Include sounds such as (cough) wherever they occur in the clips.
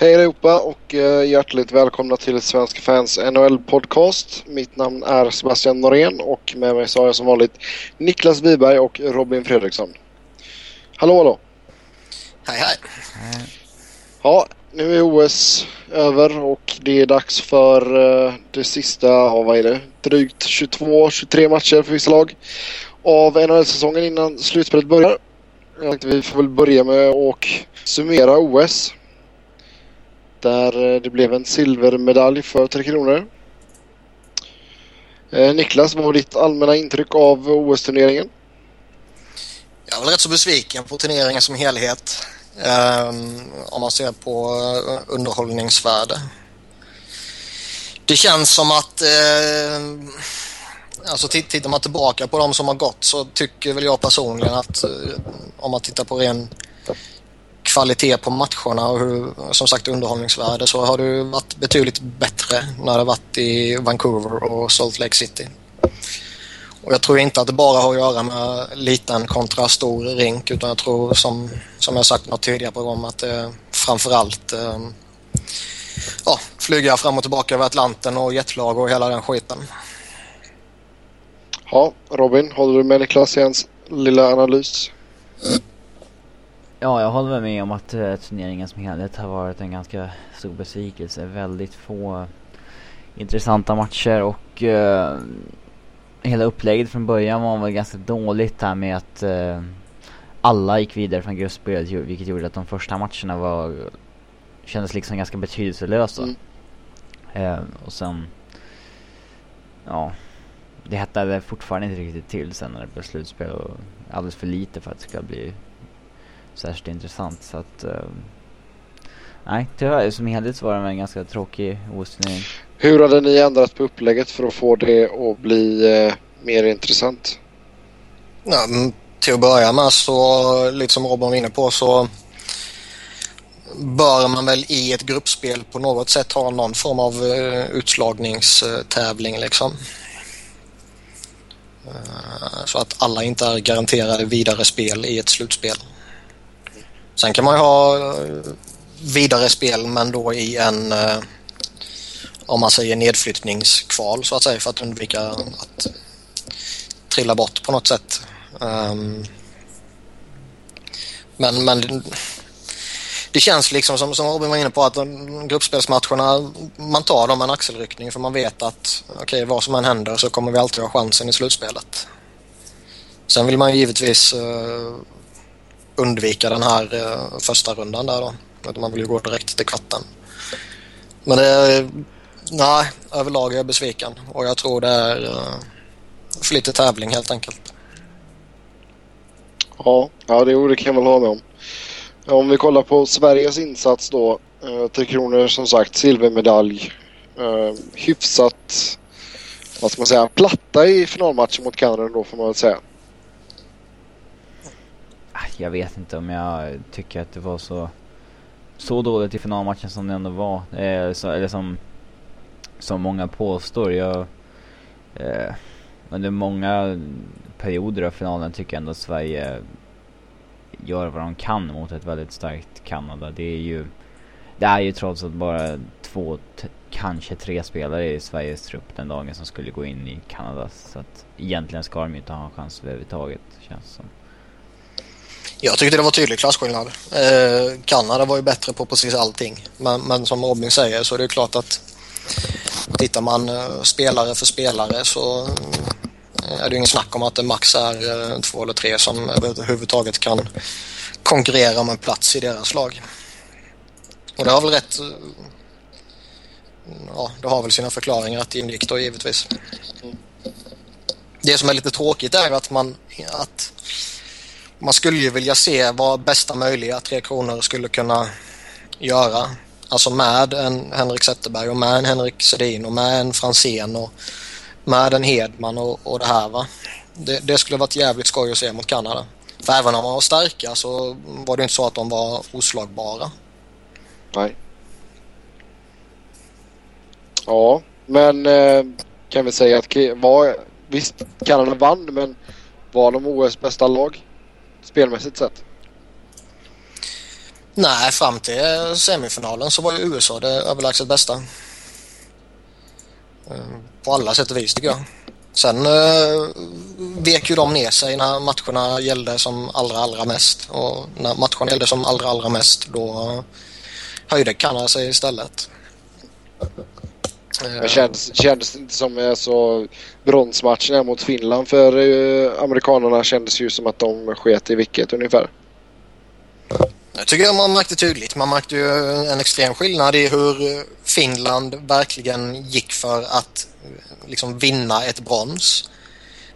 Hej allihopa och eh, hjärtligt välkomna till Svenska fans NHL podcast. Mitt namn är Sebastian Norén och med mig så har jag som vanligt Niklas Wiberg och Robin Fredriksson. Hallå hallå! Hej hej! Ja, nu är OS över och det är dags för uh, det sista, ja, vad är det, drygt 22-23 matcher för vissa lag av NHL-säsongen innan slutspelet börjar. Jag tänkte vi får väl börja med att summera OS. Där eh, det blev en silvermedalj för Tre Kronor. Eh, Niklas, vad var ditt allmänna intryck av OS-turneringen? Jag var rätt så besviken på turneringen som helhet. Um, om man ser på eh, underhållningsvärde. Det känns som att uh, alltså tittar man tillbaka på de som har gått så tycker väl jag personligen att uh, om man tittar på ren kvalitet på matcherna och hur, som sagt underhållningsvärde så har det varit betydligt bättre när det varit i Vancouver och Salt Lake City. Och jag tror inte att det bara har att göra med liten kontra stor rink utan jag tror som, som jag sagt något tidigare program att det framförallt eh, ja, flyga fram och tillbaka över Atlanten och jetlag och hela den skiten. Ja, Robin, håller du med Niklas i hans lilla analys? Ja, jag håller med om att uh, turneringen som helhet har varit en ganska stor besvikelse. Väldigt få intressanta matcher och uh, hela upplägget från början var väl ganska dåligt här med att uh, alla gick vidare från gruppspelet vilket gjorde att de första matcherna var kändes liksom ganska betydelselösa. Mm. och sen ja, det hettade fortfarande inte riktigt till sen när det blev slutspel och alldeles för lite för att det ska bli särskilt intressant. Så att, uh, nej, tyvärr som helhet var det en ganska tråkig os Hur hade ni ändrat på upplägget för att få det att bli uh, mer intressant? Ja, till att börja med så, lite som Robin var inne på, så bör man väl i ett gruppspel på något sätt ha någon form av uh, utslagningstävling liksom. Uh, så att alla inte är garanterade vidare spel i ett slutspel. Sen kan man ju ha eh, vidare spel men då i en eh, om man säger nedflyttningskval så att säga för att undvika att trilla bort på något sätt. Ehm, men, men det känns liksom som, som Robin var inne på att gruppspelsmatcherna man tar dem med en axelryckning för man vet att okej okay, vad som än händer så kommer vi alltid ha chansen i slutspelet. Sen vill man ju givetvis uh, undvika den här eh, första rundan där då. Man vill ju gå direkt till kvarten. Men det är, nej, överlag är jag besviken och jag tror det är eh, för lite tävling helt enkelt. Ja, ja det, det kan jag väl hålla med om. Om vi kollar på Sveriges insats då. Eh, Tre Kronor som sagt silvermedalj. Eh, hyfsat, vad ska man säga, platta i finalmatchen mot Kanada då får man väl säga Ah, jag vet inte om jag tycker att det var så så dåligt i finalmatchen som det ändå var. Eh, så, eller som som många påstår. Jag, eh, under många perioder av finalen tycker jag ändå att Sverige gör vad de kan mot ett väldigt starkt Kanada. Det är ju det är ju trots allt bara två, kanske tre spelare i Sveriges trupp den dagen som skulle gå in i Kanada. Så att egentligen ska de ju inte ha en chans överhuvudtaget, känns det som. Jag tyckte det var tydlig klasskillnad. Eh, Kanada var ju bättre på precis allting. Men, men som Robin säger så är det klart att tittar man eh, spelare för spelare så eh, är det ju ingen snack om att det max är eh, två eller tre som överhuvudtaget kan konkurrera om en plats i deras lag. Och det har väl rätt... Eh, ja, det har väl sina förklaringar att det ingick då givetvis. Det som är lite tråkigt är att man... Att man skulle ju vilja se vad bästa möjliga Tre Kronor skulle kunna göra. Alltså med en Henrik Zetterberg och med en Henrik Sedin och med en Fransén och med en Hedman och, och det här va. Det, det skulle varit jävligt skoj att se mot Kanada. För även om de var starka så var det inte så att de var oslagbara. Nej. Ja, men eh, kan vi säga att var, visst Kanada vann men var de OS bästa lag? Spelmässigt sett? Nej, fram till semifinalen så var ju USA det överlägset bästa. Eh, på alla sätt och vis tycker jag. Sen eh, vek ju de ner sig när matcherna gällde som allra, allra mest. Och när matcherna gällde som allra, allra mest då eh, höjde Kanada sig istället. Det kändes, kändes det inte som alltså, bronsmatchen mot Finland för eh, amerikanerna kändes ju som att de sket i vilket ungefär. Jag tycker jag man märkte tydligt. Man märkte ju en extrem skillnad i hur Finland verkligen gick för att eh, liksom vinna ett brons.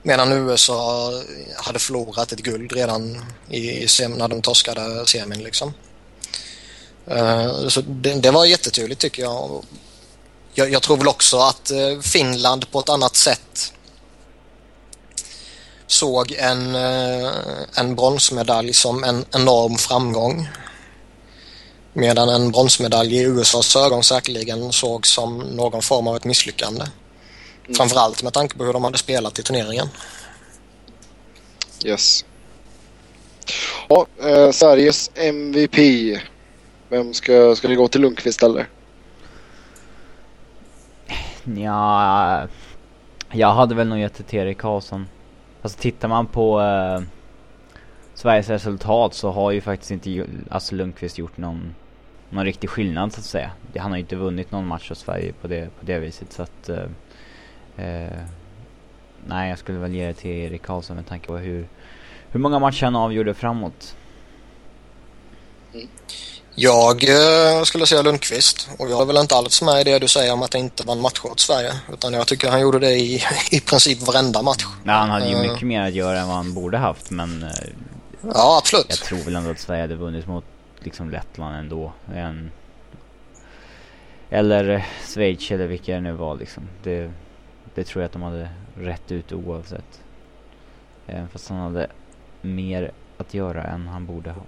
Medan USA hade förlorat ett guld redan i, när de torskade semin. Liksom. Uh, så det, det, var jättetydligt tycker jag jag. Jag tror väl också att uh, Finland på ett annat sätt såg en, uh, en bronsmedalj som en enorm framgång. Medan en bronsmedalj i USAs ögon säkerligen såg som någon form av ett misslyckande. Mm. Framförallt med tanke på hur de hade spelat i turneringen. Yes. Ja, eh, Sveriges MVP. Vem ska, ska det gå till Lundqvist eller? Ja, jag hade väl nog gett det till Erik Karlsson. Alltså tittar man på eh, Sveriges resultat så har ju faktiskt inte alltså Lundqvist gjort någon, någon riktig skillnad så att säga. Han har ju inte vunnit någon match av Sverige på det, på det viset så att eh, Eh, nej, jag skulle väl ge det till Erik Karlsson med tanke på hur, hur många matcher han avgjorde framåt. Mm. Jag eh, skulle säga Lundqvist och jag är väl inte alls med i det du säger om att det inte vann matcher åt Sverige. Utan jag tycker han gjorde det i, (laughs) i princip varenda match. Nej, han hade ju uh, mycket mer att göra än vad han borde haft men... Uh, ja, absolut. Jag tror väl ändå att Sverige hade vunnit mot liksom Lettland ändå. En, eller Schweiz eller vilka det nu var liksom. Det, det tror jag att de hade rätt ut oavsett. Även fast han hade mer att göra än han borde ha.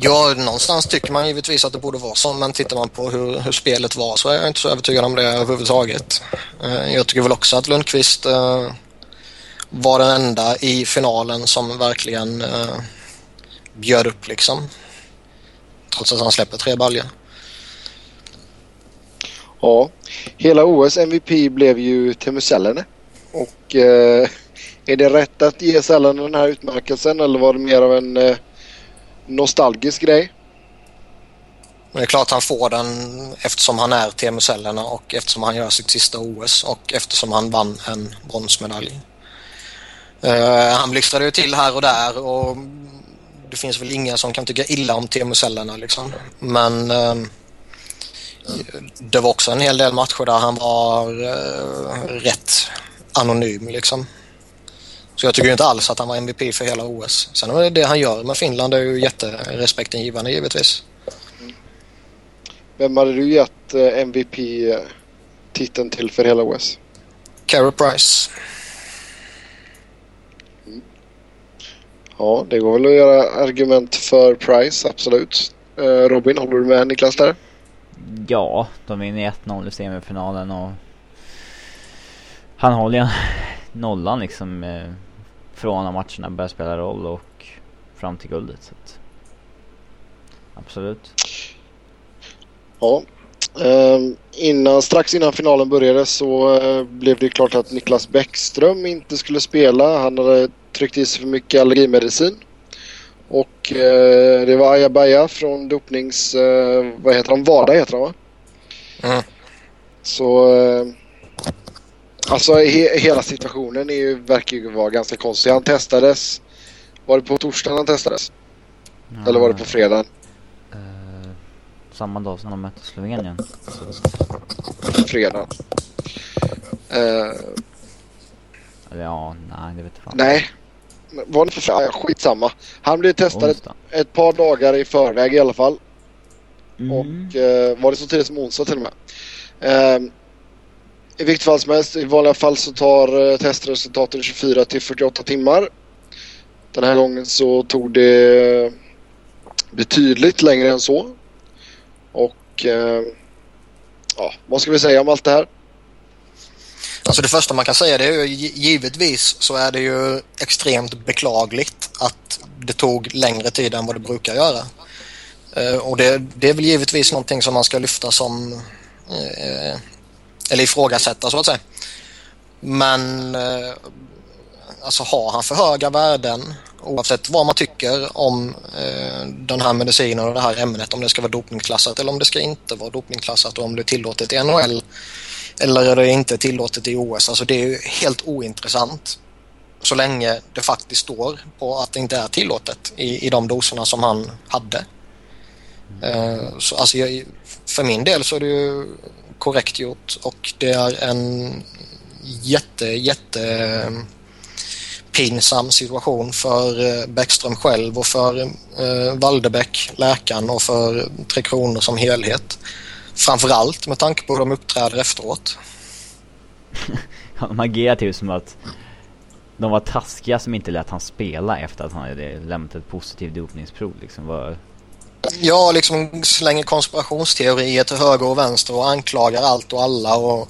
Ja, någonstans tycker man givetvis att det borde vara så, men tittar man på hur, hur spelet var så är jag inte så övertygad om det överhuvudtaget. Eh, jag tycker väl också att Lundqvist eh, var den enda i finalen som verkligen eh, bjöd upp liksom. Trots att han släpper tre baljor. Ja, hela OS MVP blev ju Teemu Selänne. Och eh, är det rätt att ge Selänne den här utmärkelsen eller var det mer av en eh, nostalgisk grej? Det är klart han får den eftersom han är TMSL-erna och eftersom han gör sitt sista OS och eftersom han vann en bronsmedalj. Uh, han blixtrade ju till här och där och det finns väl inga som kan tycka illa om TMSL-erna liksom. Men uh, det var också en hel del matcher där han var uh, rätt anonym liksom. Så jag tycker inte alls att han var MVP för hela OS. Sen är det, det han gör med Finland är ju jätterespektingivande givetvis. Vem hade du gett eh, MVP-titeln till för hela OS? Carey Price. Mm. Ja, det går väl att göra argument för Price, absolut. Eh, Robin, håller du med Niklas där? Ja, de vinner 1-0 i semifinalen och han håller ju (laughs) nollan liksom eh, från när matcherna börjar spela roll och fram till guldet. Så att, absolut. Ja. Eh, innan, strax innan finalen började så eh, blev det klart att Niklas Bäckström inte skulle spela. Han hade tryckt i sig för mycket allergimedicin. Och eh, det var Ajabaja från dopnings... Eh, vad heter han? Vada heter han va? Mm. Så... Eh, alltså he hela situationen är ju, verkar ju vara ganska konstig. Han testades... Var det på torsdagen han testades? Mm. Eller var det på fredagen? Uh, samma dag som de mötte Slovenien. Fredag. Uh, ja, nej det vet jag fan. Nej, var det för ja, skitsamma. Han blev testad ett, ett, par dagar i förväg i alla fall. Mm. Och eh, var det så tidigt som onsdag till och med. I vilket fall som helst, i vanliga fall så tar eh, testresultaten 24 till 48 timmar. Den här gången så tog det eh, betydligt längre än så. Och eh, ja, vad ska vi säga om allt det här? Alltså det första man kan säga det är ju givetvis så är det ju extremt beklagligt att det tog längre tid än vad det brukar göra. Eh, och det, det är väl givetvis någonting som man ska lyfta som eh, eller ifrågasätta så att säga. Men eh, alltså har han för höga värden oavsett vad man tycker om eh, den här medicinen och det här ämnet om det ska vara dopingklassat eller om det ska inte vara dopingklassat och om det är tillåtet i NHL eller är det inte tillåtet i OS. Alltså det är ju helt ointressant så länge det faktiskt står på att det inte är tillåtet i, i de doserna som han hade. Uh, så alltså jag, för min del så är det ju korrekt gjort och det är en jätte, jätte eh, pinsam situation för eh, Bäckström själv och för eh, Valdebäck, läkaren och för Tre Kronor som helhet. Framförallt med tanke på hur de uppträder efteråt. (laughs) de agerar typ som att de var taskiga som inte lät han spela efter att han hade lämnat ett positivt dopningsprov liksom. Var... Ja, liksom slänger konspirationsteorier till höger och vänster och anklagar allt och alla och,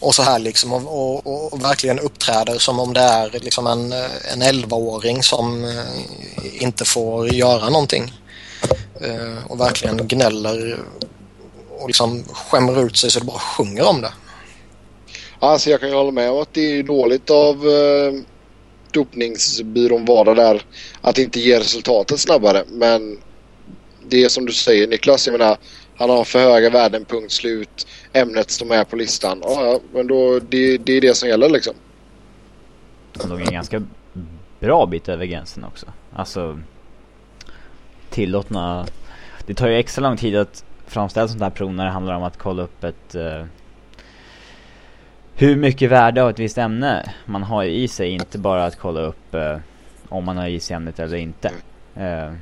och så här liksom och, och, och verkligen uppträder som om det är liksom en, en 11-åring som eh, inte får göra någonting. Eh, och verkligen gnäller och liksom skämmer ut sig så det bara sjunger om det. Alltså jag kan ju hålla med om att det är dåligt av eh, dopningsbyrån Vara där att inte ge resultatet snabbare. Men det är som du säger Niklas, jag menar han har för höga värden, punkt slut. Ämnet står med på listan. Ja, men då, det, det är det som gäller liksom. Han låg en ganska bra bit över gränsen också. Alltså tillåtna... Det tar ju extra lång tid att framställa sånt här prov när det handlar om att kolla upp ett... Uh, hur mycket värde av ett visst ämne man har i sig. Inte bara att kolla upp uh, om man har i sig ämnet eller inte. Uh,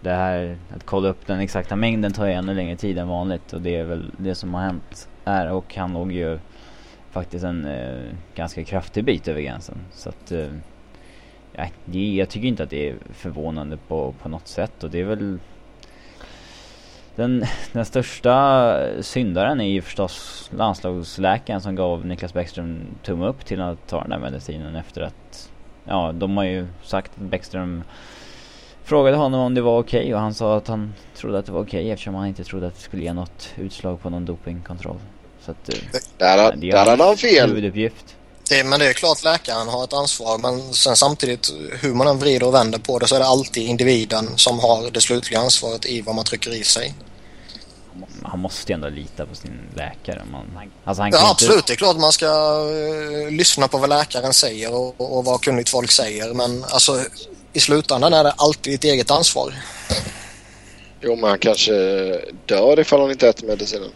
det här att kolla upp den exakta mängden tar ju ännu längre tid än vanligt och det är väl det som har hänt här och han låg ju faktiskt en eh, ganska kraftig bit över gränsen. Så att eh, ja, jag tycker inte att det är förvånande på, på något sätt och det är väl den, (laughs) den största syndaren är ju förstås landslagsläkaren som gav Niklas Bäckström tumme upp till att ta den här medicinen efter att ja, de har ju sagt att Bäckström frågade honom om det var okej okay och han sa att han trodde att det var okej okay eftersom han inte trodde att det skulle ge något utslag på någon dopingkontroll. Så att, eh, där, det där hade han fel. Huvuduppgift. Det, men det är klart läkaren har ett ansvar men sen samtidigt hur man än vrider och vänder på det så är det alltid individen som har det slutliga ansvaret i vad man trycker i sig. Han måste ju ändå lita på sin läkare. Man, alltså han ja absolut, inte... det är klart man ska uh, lyssna på vad läkaren säger och, och vad kunnigt folk säger men alltså i slutändan är det alltid ditt eget ansvar. Jo, men han kanske dör ifall han inte äter medicinen.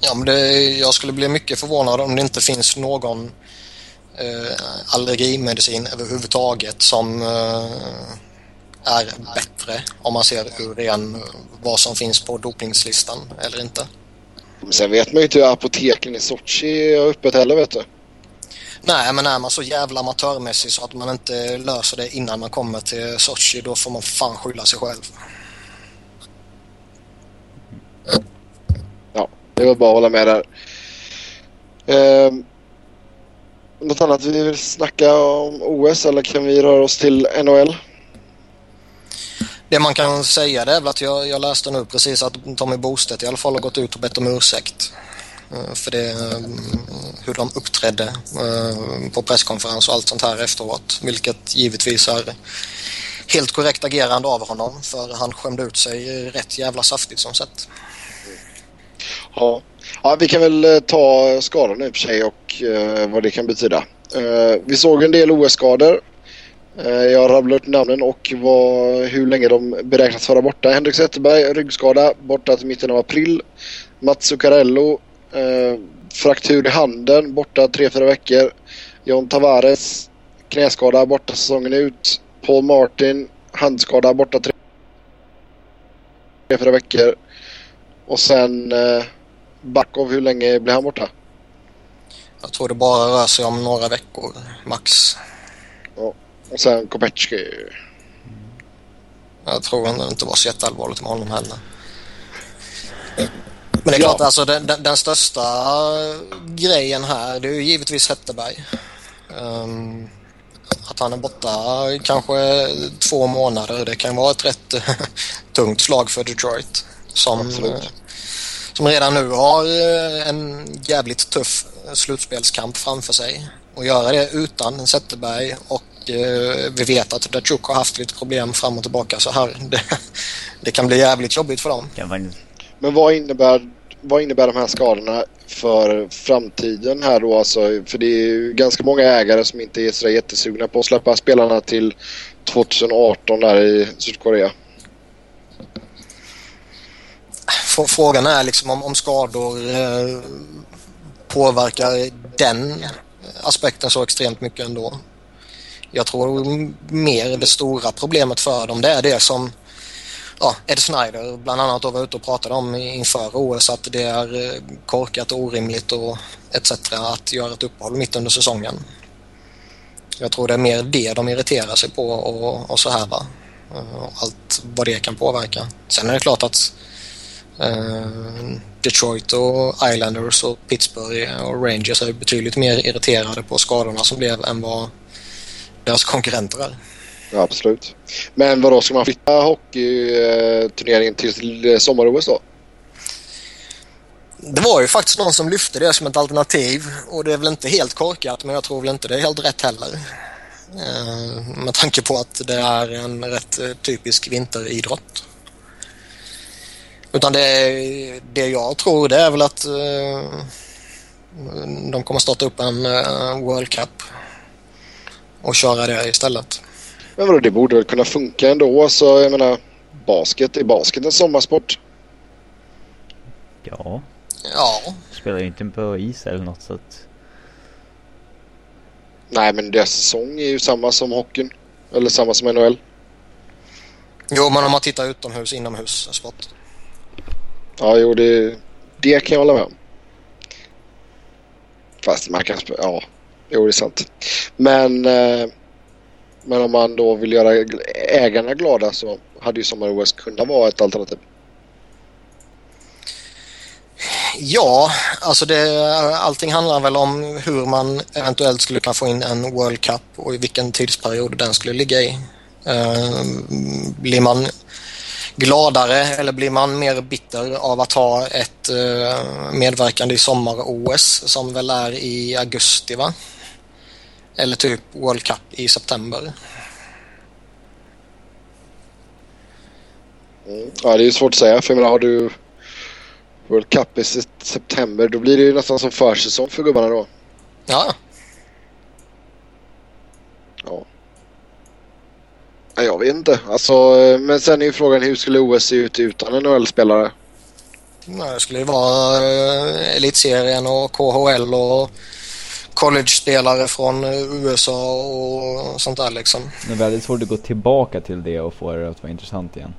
Ja, men det, jag skulle bli mycket förvånad om det inte finns någon eh, allergimedicin överhuvudtaget som eh, är bättre om man ser ur ren vad som finns på dopningslistan eller inte. Men sen vet man ju inte hur apoteken i Sochi har öppet heller vet du. Nej, men är man så jävla amatörmässig så att man inte löser det innan man kommer till Sochi då får man fan skylla sig själv. Ja, det var bara att hålla med där. Eh, något annat vi vill snacka om OS eller kan vi röra oss till NHL? Det man kan säga det är väl att jag, jag läste nu precis att Tommy Bostedt i alla fall har gått ut och bett om ursäkt. Eh, för det, eh, hur de uppträdde eh, på presskonferens och allt sånt här efteråt. Vilket givetvis är helt korrekt agerande av honom för han skämde ut sig rätt jävla saftigt som sett. Ja, ja vi kan väl ta skadorna i och för sig och uh, vad det kan betyda. Uh, vi såg en del OS-skador. Uh, jag rabblade upp namnen och vad, hur länge de beräknas vara borta. Henrik Zetterberg, ryggskada, borta till mitten av april. Mats Zuccarello, Eh, fraktur i handen, borta 3-4 veckor. John Tavares, knäskada, borta säsongen ut. Paul Martin, handskada, borta 3-4 veckor. Och sen eh, Backov, hur länge blir han borta? Jag tror det bara rör sig om några veckor, max. Ja. Och sen Kopecki. Jag tror det inte var så jätteallvarligt med honom heller. Men det är klart, alltså, den, den, den, största grejen här det är ju givetvis Hetterberg. Um, Att han är borta kanske två månader. Det kan vara ett rätt (laughs) tungt slag för Detroit. Som, Absolut. som redan nu har eh, en jävligt tuff slutspelskamp framför sig. Och göra det utan Zetterberg och eh, vi vet att Datsjuk har haft lite problem fram och tillbaka så här. (laughs) Det, det kan bli jävligt jobbigt för dem. Kan faktiskt men vad innebär, vad innebär de här skadorna för framtiden här då? Alltså, för det är ju ganska många ägare som inte är så jättesugna på att släppa spelarna till 2018 där i Sydkorea. Frågan är liksom om, om skador eh, påverkar den aspekten så extremt mycket ändå. Jag tror mer det stora problemet för dem det är det som ja, Ed Snyder bland annat då var ute och pratade om inför OS att det är eh, korkat och orimligt och etc. att göra ett uppehåll mitt under säsongen. Jag tror det är mer det de irriterar sig på och, och så här va. Eh, allt vad det kan påverka. Sen är det klart att eh, Detroit och Islanders och Pittsburgh och Rangers är betydligt mer irriterade på skadorna som blev än vad deras konkurrenter är. Ja, absolut. Men vadå, ska man flytta hockeyturneringen till sommar-OS då? Det var ju faktiskt någon som lyfte det som ett alternativ och det är väl inte helt korkat men jag tror väl inte det är helt rätt heller. Eh, med tanke på att det är en rätt eh, typisk vinteridrott. Utan det, det jag tror det är väl att eh, de kommer starta upp en World Cup och köra det istället. Men vadå, det borde väl kunna funka ändå. Så jag menar, basket, är basket en sommarsport? Ja, Ja, spelar ju inte på is eller något så att... Nej, men deras säsong är ju samma som hockeyn. Eller samma som NHL. jo men om man tittar utomhus, inomhus sport. Ja, jo, det, det kan jag hålla med om. Fast man kan. Ja, jo, det är sant. Men, eh, men om man då vill göra ägarna glada så hade ju sommar-OS kunnat vara ett alternativ. Ja, alltså det, allting handlar väl om hur man eventuellt skulle kunna få in en World Cup och i vilken tidsperiod den skulle ligga i. Eh, blir man gladare eller blir man mer bitter av att ha ett eh, medverkande i sommar-OS som väl är i augusti va? Eller typ World Cup i september. Mm. Ja, det är ju svårt att säga. För jag menar, har du World Cup i se- september då blir det ju nästan som försäsong för gubbarna då. Ja, Ja. Ja, jag vet inte. Alltså, men sen är ju frågan hur skulle OS se ut utan en NHL-spelare? Det skulle ju vara eh, elitserien och KHL och college-spelare från eh, USA och sånt där liksom. Det är väldigt svårt att gå tillbaka till det och få det att vara intressant igen.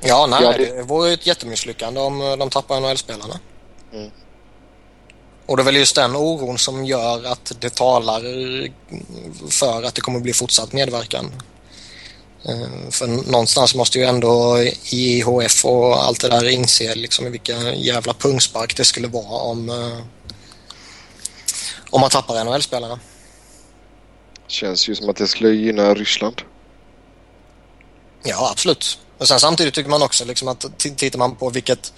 Ja, nej, Ja, det... det- vore ju ett jättemisslyckande om eh, de tappar NHL-spelarna. Mm. Och det är väl just den oron som gör att det talar för att det kommer bli fortsatt medverkan. Eh, För någonstans måste ju ändå IHF och allt det där inse liksom vilka jävla pungspark det skulle vara om, om man tappar NHL-spelarna. Känns ju som att det skulle gynna Ryssland. Ja, absolut. Och sen samtidigt tycker man också liksom att tittar man på vilket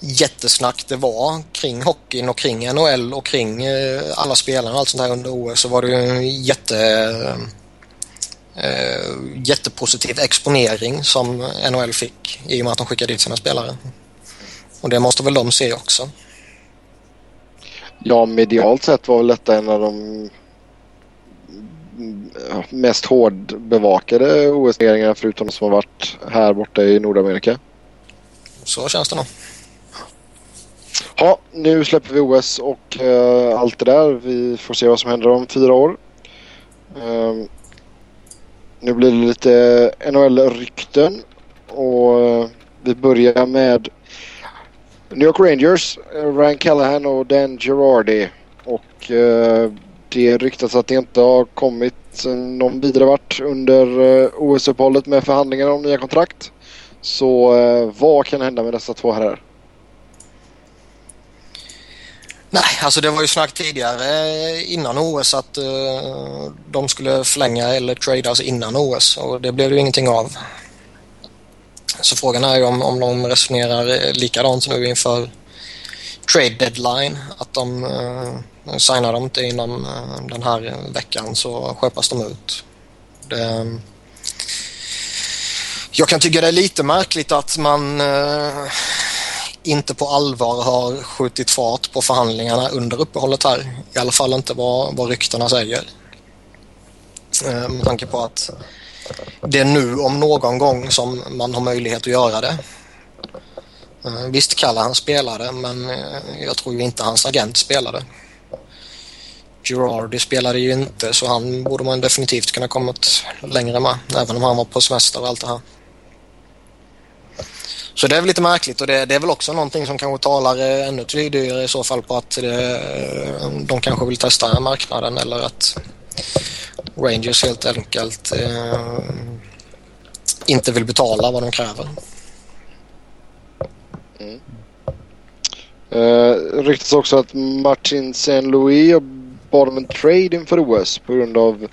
jättesnack det var kring hockeyn och kring NHL och kring eh, alla spelarna och allt sånt här under OS så var det ju en jätte, eh, jättepositiv exponering som NHL fick i och med att de skickade dit sina spelare. Och det måste väl de se också. Ja, medialt sett var väl detta en av de mest hårdbevakade OS-turneringarna förutom de som har varit här borta i Nordamerika. Så känns det nog. Ja, nu släpper vi OS och eh, allt det där. Vi får se vad som händer om fyra år. Ehm, nu blir det lite NHL-rykten och eh, vi börjar med New York Rangers, eh, Ryan Callahan och Dan Girardi. Och eh, det ryktas att det inte har kommit eh, någon vidare vart under eh, OS-uppehållet med förhandlingar om nya kontrakt. Så eh, vad kan hända med dessa två herrar? Nej, alltså det var ju snack tidigare eh, innan OS att uh, de skulle förlänga eller tradas innan OS och det blev det ju ingenting av. Så frågan är ju om, om de resonerar eh, likadant nu inför trade deadline. Att de eh, signar de inte inom eh, den här veckan så skeppas de ut. Det, eh, jag kan tycka det är lite märkligt att man eh, inte på allvar har skjutit fart på förhandlingarna under uppehållet här. I alla fall inte vad, vad ryktena säger. Eh, med tanke på att det är nu om någon gång som man har möjlighet att göra det. Eh, visst, visst Callahan spelade men eh, jag tror ju inte hans agent spelade. Girardi spelade ju inte så han borde man definitivt kunna kommit längre med även om han var på semester och allt det här. Så det är väl lite märkligt och det, det, är väl också någonting som kanske talar eh, ännu tydligare i så fall på att det, de kanske vill testa marknaden eller att Rangers helt enkelt eh, inte vill betala vad de kräver. Mm. Eh, ryktas också att Martin Saint-Louis bad om en trade inför OS på grund av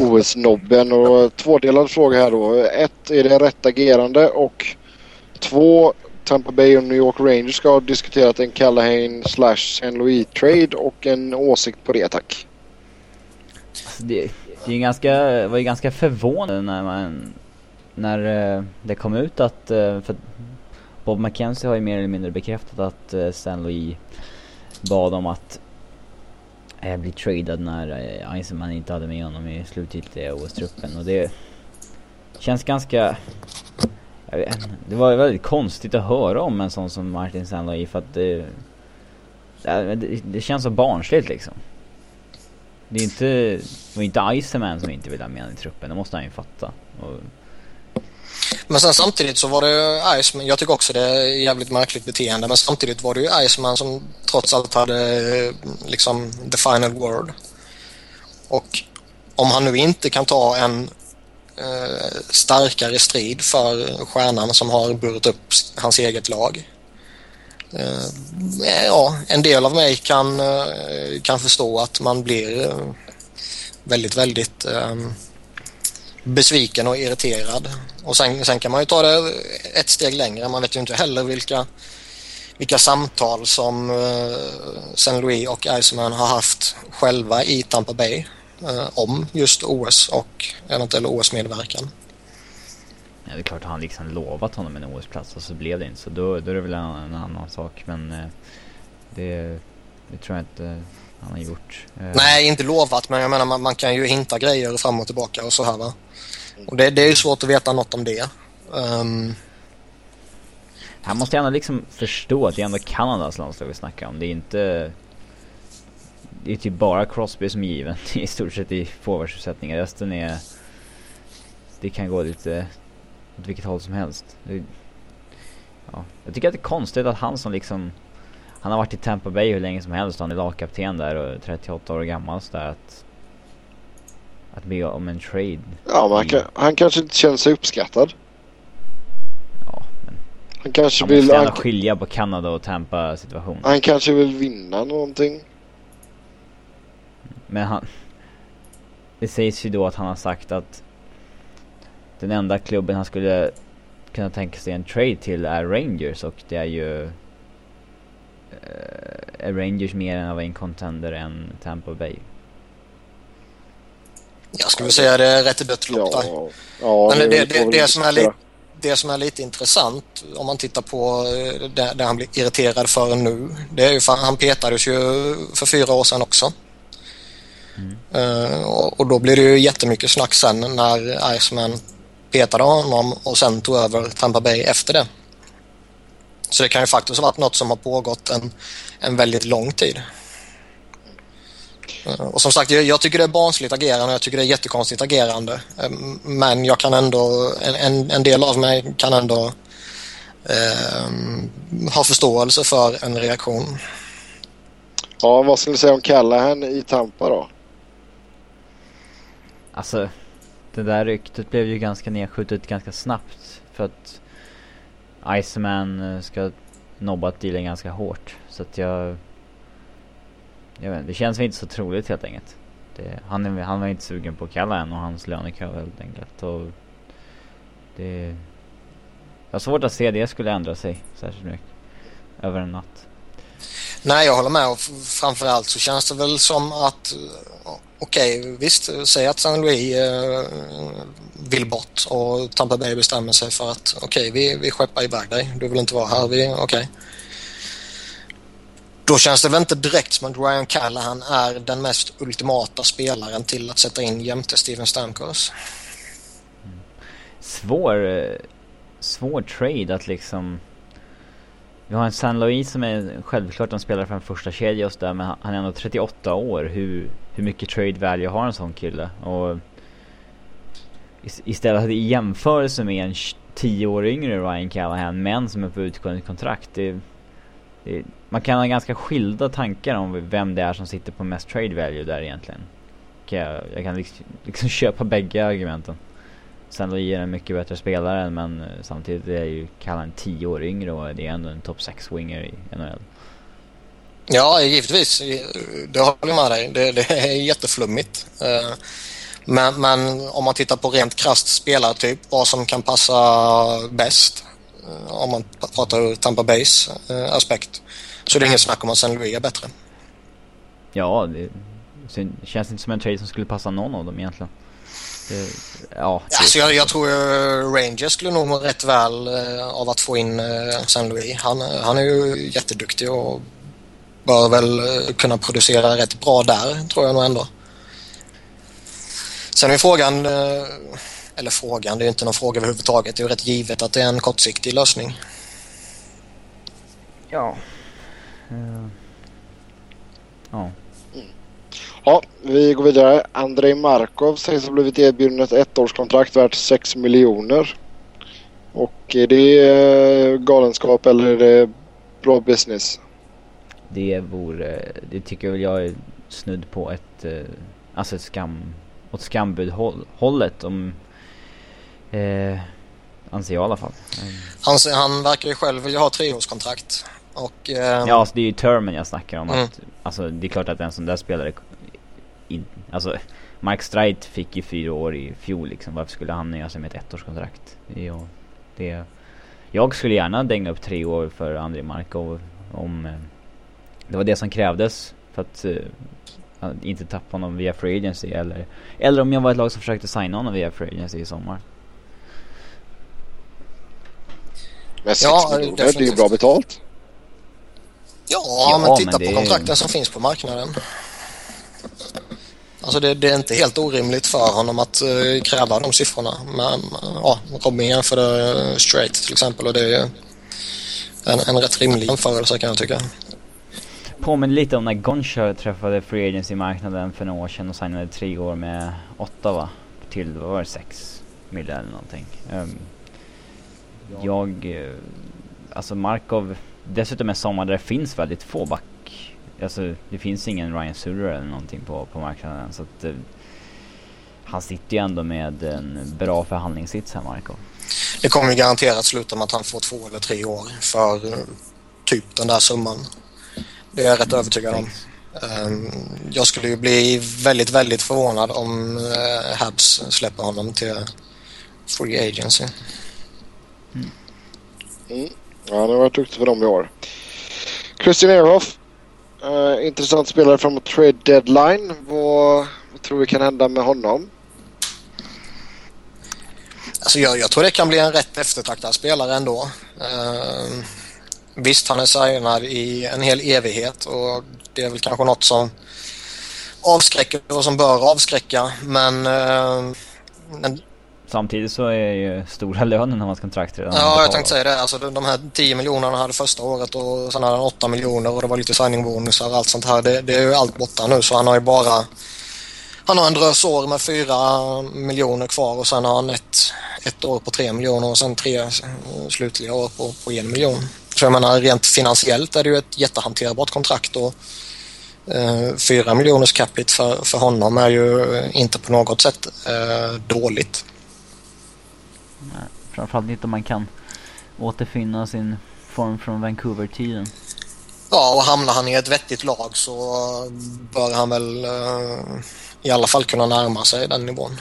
OS-nobben. Och eh, tvådelad fråga här då. Ett, är det rätt agerande? Och två, Tampa Bay och New York Rangers ska ha diskuterat en Callahan slash Saint-Louis trade och en åsikt på det tack. Alltså, det, det är ganska, var ju ganska förvånande när man när eh, det kom ut att, eh, för Bob McKenzie har ju mer eller mindre bekräftat att eh, uh, Louis bad om att bli tradad när Eisenman inte hade med honom i slutgiltiga OS-truppen och det känns ganska vet, det var väldigt konstigt att höra om en sån som Martin Sandler för att det, det, det känns så barnsligt liksom. Det är inte, det var inte Iceman som inte ville ha med honom i truppen, det måste han ju fatta. Och, men sen samtidigt så var det Iceman, jag tycker också det är jävligt märkligt beteende, men samtidigt var det ju Iceman som trots allt hade eh, liksom the final word. Och om han nu inte kan ta en eh, starkare strid för stjärnan som har burit upp hans eget lag. Eh, ja, en del av mig kan, eh, kan förstå att man blir eh, väldigt, väldigt eh, besviken och irriterad. Och sen, sen kan man ju ta det ett steg längre. Man vet ju inte heller vilka, vilka samtal som eh, uh, St. Louis och Iceman har haft själva i Tampa Bay eh, om just OS och eventuell OS-medverkan. Ja, det är klart han liksom lovat honom en OS-plats och så blev det inte så då, då är det väl en, en annan sak men uh, det, det tror jag inte han har gjort. Nej, inte lovat men jag menar man, man kan ju hinta grejer fram och tillbaka och så här va. Och det, det är ju svårt att veta något om det. Um... Han måste ändå liksom förstå att det är ändå Kanadas landslag vi snackar om. Det är inte... Det är typ bara Crosby som är given (laughs) i stort sett i forwardsuppsättningen. Resten är... Det kan gå lite åt vilket håll som helst. Det, ja. Jag tycker att det är konstigt att han som liksom... Han har varit i Tampa Bay hur länge som helst. Han är lagkapten där och är 38 år gammal så där att att be om en trade. Ja, men han, kan, han kanske inte känner sig uppskattad. Ja, men... Han kanske han vill... måste Han, skilja på Kanada och Tampa situation. han kanske vill vinna någonting. Men han... Det sägs ju då att han har sagt att den enda klubben han skulle kunna tänka sig en trade till är Rangers och det är ju uh, är Rangers mer än av en contender än Tampa Bay. Jag skulle säga det är rätt dött lopp Ja, där. ja, Men det, det, det, som är lite, det som är lite intressant om man tittar på eh, det, det han blir irriterad för nu. Det är ju för han petades ju för fyra år sedan också. Eh, och, och då blir det ju jättemycket snack sen när Iceman petade honom och sen tog över Tampa Bay efter det. Så det kan ju faktiskt ha varit något som har pågått en, en väldigt lång tid. Eh, Och som sagt, jag, jag tycker det är barnsligt agerande och jag tycker det är jättekonstigt agerande. Eh, Men jag kan ändå, en, en, en del av mig kan ändå eh, ha förståelse för en reaktion. Ja, vad skulle du säga om Callahan i Tampa då? Alltså, det där ryktet blev ju ganska nedskjutet ganska snabbt. För att Iceman eh, ska nobba dealen ganska hårt. Så att jag... jag vet, det känns inte så troligt helt enkelt. Det, han, är, han var inte sugen på att kalla än och hans lönekö helt enkelt. Och det... Jag har svårt att se det skulle ändra sig särskilt mycket. Över en natt. Nej, jag håller med. Och framförallt så känns det väl som att eh, okej, okay, visst, säg att San Louis eh, vill bort och Tampa Bay bestämmer sig för att okej, okay, vi, vi skeppar iväg dig. Du vill inte vara här. okej. Okay. Då känns det väl inte direkt som att Ryan Callahan är den mest ultimata spelaren till att sätta in jämte Steven Stamkos. Svår, eh, svår trade att liksom vi har en San Louis som är självklart en spelare för en första kedja och sådär, men han är ändå 38 år. Hur, hur mycket trade value har en sån kille? Och istället i jämförelse med en 10 år yngre Ryan Callahan, men som är på utgående kontrakt. Det, det, man kan ha ganska skilda tankar om vem det är som sitter på mest trade value där egentligen. Jag, jag kan liksom, liksom (laughs) köpa bägge argumenten. Sen är en mycket bättre spelare men eh, samtidigt är ju Callahan 10 år yngre och det är ändå en topp 6-winger i NHL. Ja, givetvis. Det håller jag med dig. Det, det är jätteflummigt. Eh, men, men, om man tittar på rent krasst spelartyp, vad som kan passa bäst eh, om man pratar ur Tampa Bays aspekt så det är inget snack om att San Louis är bättre. Ja, det känns inte som en trade som skulle passa någon av dem egentligen. Det, ja, alltså jag, jag, tror Rangers skulle nog må rätt väl eh, av att få in eh, San Louis. Han, han är ju jätteduktig och bör väl eh, kunna producera rätt bra där, tror jag nog ändå. Sen är frågan, eller frågan, det är inte någon fråga överhuvudtaget. Det är ju rätt givet att det är en kortsiktig lösning. Ja. Uh. Ja. Ja, vi går vidare. Andrei Markov sägs ha blivit erbjuden ett ettårskontrakt värt 6 miljoner. Och är det eh, galenskap eller är det bra business? Det vore, det tycker väl jag är snudd på ett, eh, alltså ett skam, åt skambudhållet om, eh, anser jag i alla fall. Han, han verkar ju själv vilja ha treårskontrakt. Och, eh, ja, alltså det är ju termen jag snackar om. Mm. Att, alltså det är klart att en sån där spelare in, alltså Mark Streit fick ju fyra år i fjol liksom. Varför skulle han nöja sig med ett ettårskontrakt? Ja, det... Jag skulle gärna dänga upp tre år för André Markov om eh, det var det som krävdes för att uh, inte tappa honom via Free Agency eller, eller om jag var ett lag som försökte signa honom via Free Agency i sommar. Men 6 ja, miljoner, det är ju bra betalt. Ja, ja men titta men på kontrakten som finns på marknaden. Alltså det, det, är inte helt orimligt för honom att uh, kräva de siffrorna. Men uh, ja, Robin jämförde uh, straight till exempel och det är en, en rätt rimlig jämförelse kan jag tycka. Påminner lite om när Gonchar träffade Free Agency-marknaden för några år sedan och signade tre år med åtta va? Till, vad var det, sex miljoner eller någonting. Um, jag, uh, alltså Markov, dessutom en sommar där det finns väldigt få back alltså det finns ingen Ryan Suter eller någonting på, på marknaden så att uh, han sitter ju ändå med en bra förhandlingssits här Markov. Det kommer ju garanterat sluta med att han får två eller tre år för uh, typ den där summan. Det är jag rätt övertygad om. Um, jag skulle ju bli väldigt, väldigt förvånad om uh, Habs släpper honom till Free Agency. Mm. Mm. Ja, han har varit duktig för dem i år. Christian Ehrhoff Uh, intressant spelare framåt trade deadline. Vad, vad tror vi kan hända med honom? Alltså jag, jag tror det kan bli en rätt eftertraktad spelare ändå. Uh, visst, han är signad i en hel evighet och det är väl kanske något som avskräcker och som bör avskräcka. Men, uh, men Samtidigt så är ju stora lönen ska kontrakt redan Ja, jag tänkte säga det. Alltså de här 10 miljonerna hade första året och sen hade han 8 miljoner och det var lite signingbonusar och allt sånt här. Det, det är ju allt borta nu så han har ju bara han har en drös år med 4 miljoner kvar och sen har han ett, ett år på 3 miljoner och sen tre slutliga år på, på 1 miljon. Så jag menar rent finansiellt är det ju ett jättehanterbart kontrakt och eh, 4 miljoners capita för, för honom är ju inte på något sätt eh, dåligt. Nej, framförallt inte om man kan återfinna sin form från Vancouver-tiden. Ja, och hamnar han i ett vettigt lag så bör han väl uh, i alla fall kunna närma sig den nivån.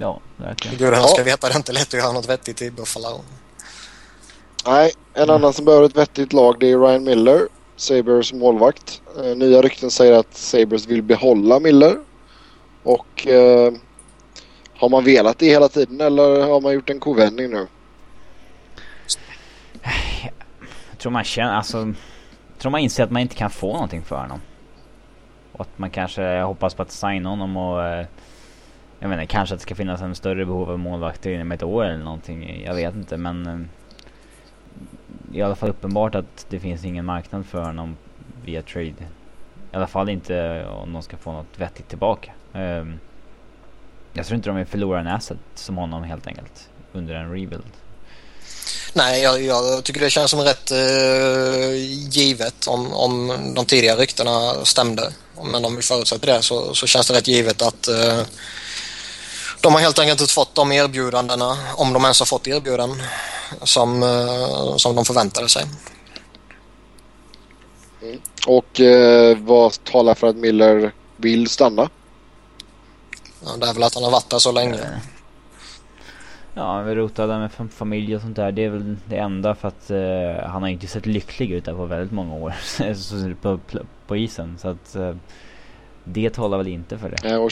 Ja, verkligen. Gudarna ska veta det är inte lätt att göra något vettigt i Buffalo. Nej, en mm. annan som behöver ett vettigt lag det är Ryan Miller, Sabres målvakt. Uh, nya rykten säger att Sabres vill behålla Miller. Och uh, har man velat det hela tiden eller har man gjort en kovändning nu? Jag tror man känner, alltså... Jag tror man inser att man inte kan få någonting för honom. Och att man kanske hoppas på att signa honom och... Eh, jag menar kanske att det ska finnas en större behov av målvakter inom ett år eller någonting. Jag vet inte men... I alla fall uppenbart att det finns ingen marknad för honom via trade. I alla fall inte om de ska få något vettigt tillbaka. Um, jag tror inte de vill förlora en asset som honom helt enkelt. Under en rebuild. Nej, jag, jag tycker det känns som rätt uh, givet om, om de tidigare ryktena stämde. Men om vi förutsätter det så, så känns det rätt givet att uh, de har helt enkelt inte fått de erbjudandena, om de ens har fått erbjudanden, som, eh, som de förväntade sig. Mm. Och eh, vad talar för att Miller vill stanna? Ja, det är väl att han har varit där så länge. Ja, vi rotade med familj och sånt där. Det är väl det enda för att uh, han har inte sett lycklig ut där på väldigt många år. (laughs) på, på isen. Så att uh, det talar väl inte för det. Ja,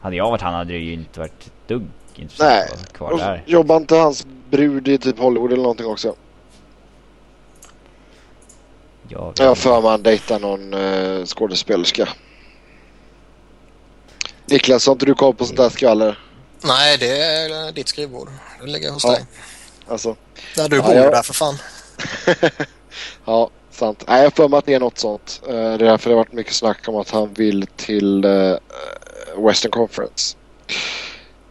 hade jag varit han hade det ju inte varit ett dugg intressant Nej. att vara kvar där. Jobbar inte hans brud i typ Hollywood eller någonting också? Ja, jag för man dejtar någon uh, skådespelerska. Niklas, har inte du koll på sånt där skvaller? Nej, det är ditt skrivbord. Det ligger hos ja. dig. Alltså. Där du bor ja, där för fan. (laughs) ja, sant. Nej, jag för mig att det är något sånt. Uh, det är därför det har varit mycket snack om att han vill till uh, Western Conference.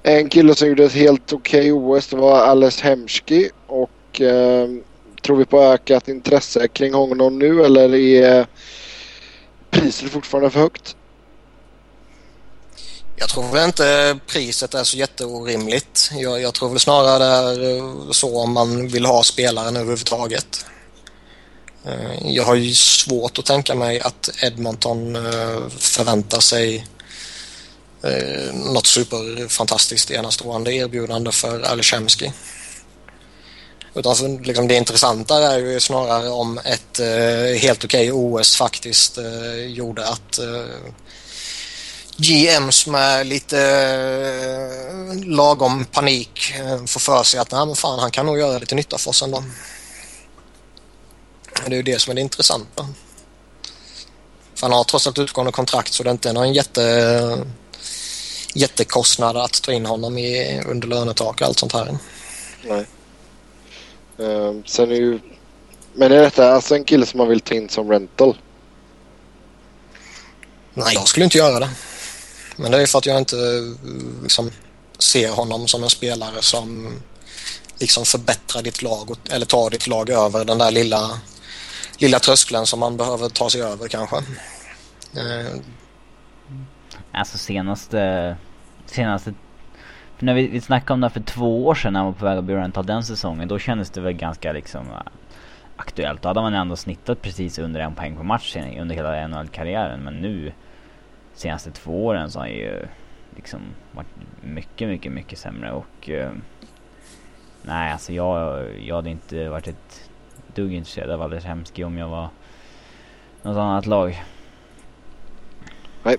En kille som gjorde ett helt okej okay OS det var Alice Hemski och eh, tror vi på ökat intresse kring honom nu eller är priset fortfarande för högt? Jag tror väl inte priset är så jätteorimligt. Jag, jag tror väl snarare det är eh, så om man vill ha spelaren överhuvudtaget. Eh, jag har ju svårt att tänka mig att Edmonton eh, förväntar sig Eh, något superfantastiskt enastående erbjudande för Alchemski. Utan liksom det intressanta är ju snarare om ett eh, helt okej okay OS faktiskt eh, gjorde att GMs med lite eh, lagom panik eh, får för sig att Nej, men fan, han kan nog göra lite nytta för oss ändå. Det är ju det som är det intressanta. För han har trots allt utgående kontrakt så det är inte någon jätte, jättekostnad att ta in honom i, under lönetak och allt sånt här. Nej. Uh, sen är ju... Men är detta alltså en kille som man vill ta in som rental? Nej, jag skulle inte göra det. Men det är för att jag inte liksom, ser honom som en spelare som liksom förbättrar ditt lag eller tar ditt lag över den där lilla, lilla tröskeln som man behöver ta sig över kanske. Alltså senaste, senaste för när vi, vi snackade om det för två år sedan när man var på väg att bli rental den säsongen, då kändes det väl ganska liksom eh, aktuellt. Då hade man ändå snittat precis under en poäng på match under hela NHL-karriären. Men nu senaste två åren så har han ju liksom varit mycket, mycket, mycket sämre och eh, nej alltså jag, jag hade inte varit ett dugg intresserad av Anders Hemski om jag var något annat lag. Nej.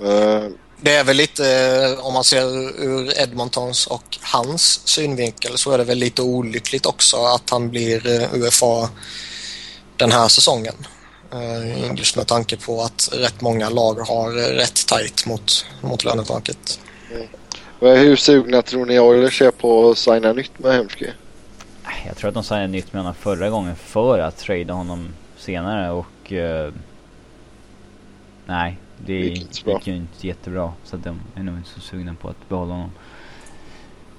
Uh. Det är väl lite, eh, om man ser ur Edmontons och hans synvinkel så är det väl lite olyckligt också att han blir UFA den här säsongen. Eh, just med tanke på att rätt många lag har rätt tajt mot, mot lönetaket. Mm. Hur sugna tror ni Oilers är på att signa nytt med Hemsky? Jag tror att de signade nytt med honom förra gången för att trada honom senare och... Uh, nej, det gick ju inte jättebra. Så de är nog inte så sugna på att behålla honom.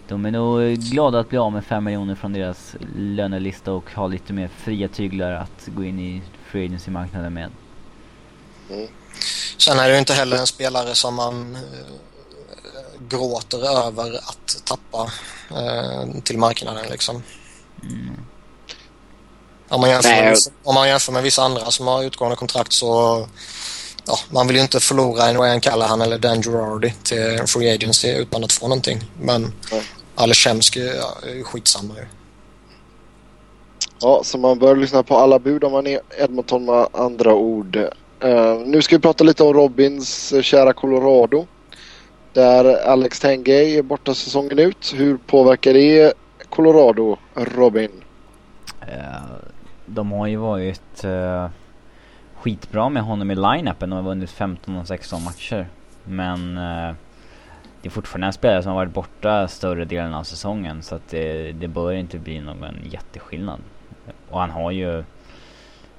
De är nog glada att bli av med 5 miljoner från deras lönelista och ha lite mer fria tyglar att gå in i free agency-marknaden med. Mm. Sen är det ju inte heller en spelare som man äh, gråter över att tappa äh, till marknaden liksom. Mm. Om man, jämför med, vissa, om man jämför med vissa andra som har utgående kontrakt så ja, man vill ju inte förlora en Ryan Callahan eller Dan Girardi till Free Agency utan att få någonting. Men mm. Aleshemski ja, är skitsamma ju. Ja, så man bör lyssna på alla bud om man är Edmonton med andra ord. Uh, nu ska vi prata lite om Robins uh, kära Colorado. Där Alex Tengay är borta säsongen ut. Hur påverkar det Colorado, Robin? Uh, de har ju varit skitbra med honom i line-upen. De har vunnit 15 och 16 matcher. Men eh, det är fortfarande en spelare som har varit borta större delen av säsongen. Så att det, det bör inte bli någon jätteskillnad. Och han har ju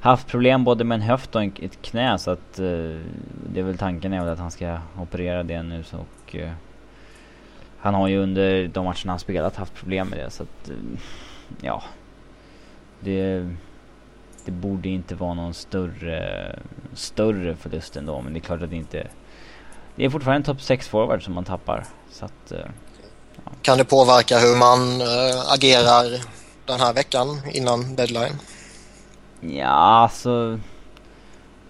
haft problem både med en höft och ett knä så att eh, det är väl tanken är väl att han ska operera det nu så och eh, han har ju under de matcherna han spelat haft problem med det så att eh, ja det det borde inte vara någon större större förlust ändå men det är klart att det inte det är fortfarande en topp 6 forward som man tappar så att ja. Kan det påverka hur man agerar den här veckan innan deadline? Ja, alltså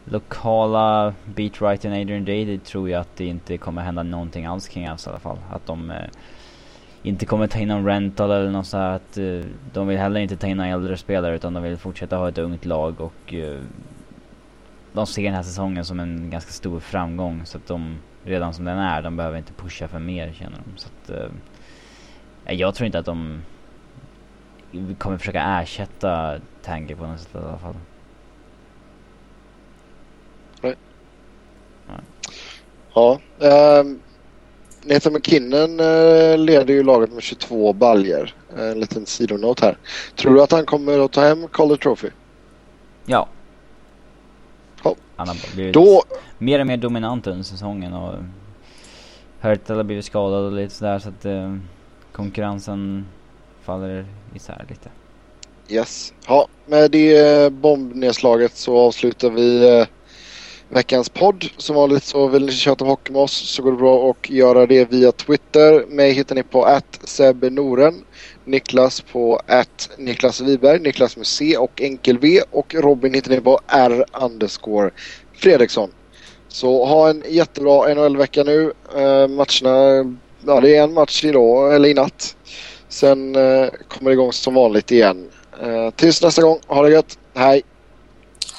lokala beatwritern Adrian Day tror jag att det inte kommer hända någonting alls kring Avs i alla fall. Att de eh, inte kommer ta in någon rental eller något så att eh, de vill heller inte ta in några äldre spelare utan de vill fortsätta ha ett ungt lag och eh, de ser den här säsongen som en ganska stor framgång så att de redan som den är, de behöver inte pusha för mer känner de. Så att, eh, jag tror inte att de kommer försöka ersätta Tangy på något sätt i alla fall. Nej. Nej. Ja. Um, Nathan McKinnon uh, leder ju laget med 22 baljer. En liten sidonot här. Tror du att han kommer att ta hem Calder Trophy? Ja. ja. Han har blivit Då... mer och mer dominant under säsongen och Hurtel har blivit skadad och lite sådär så att uh, konkurrensen faller isär lite. Yes. Ja, med det eh, bombnedslaget så avslutar vi eh, veckans podd. Som vanligt så vill ni köta hockey med oss så går det bra att göra det via Twitter. Mig hittar ni på att Noren. Niklas på att Niklas Wiberg, Niklas med C och enkel V och Robin hittar ni på R underscore Fredriksson. Så ha en jättebra NHL-vecka nu. Uh, matcherna, ja det är en match idag, eller i natt. Sen uh, kommer det igång som vanligt igen. Uh, tills nästa gång, ha det gött. Hej!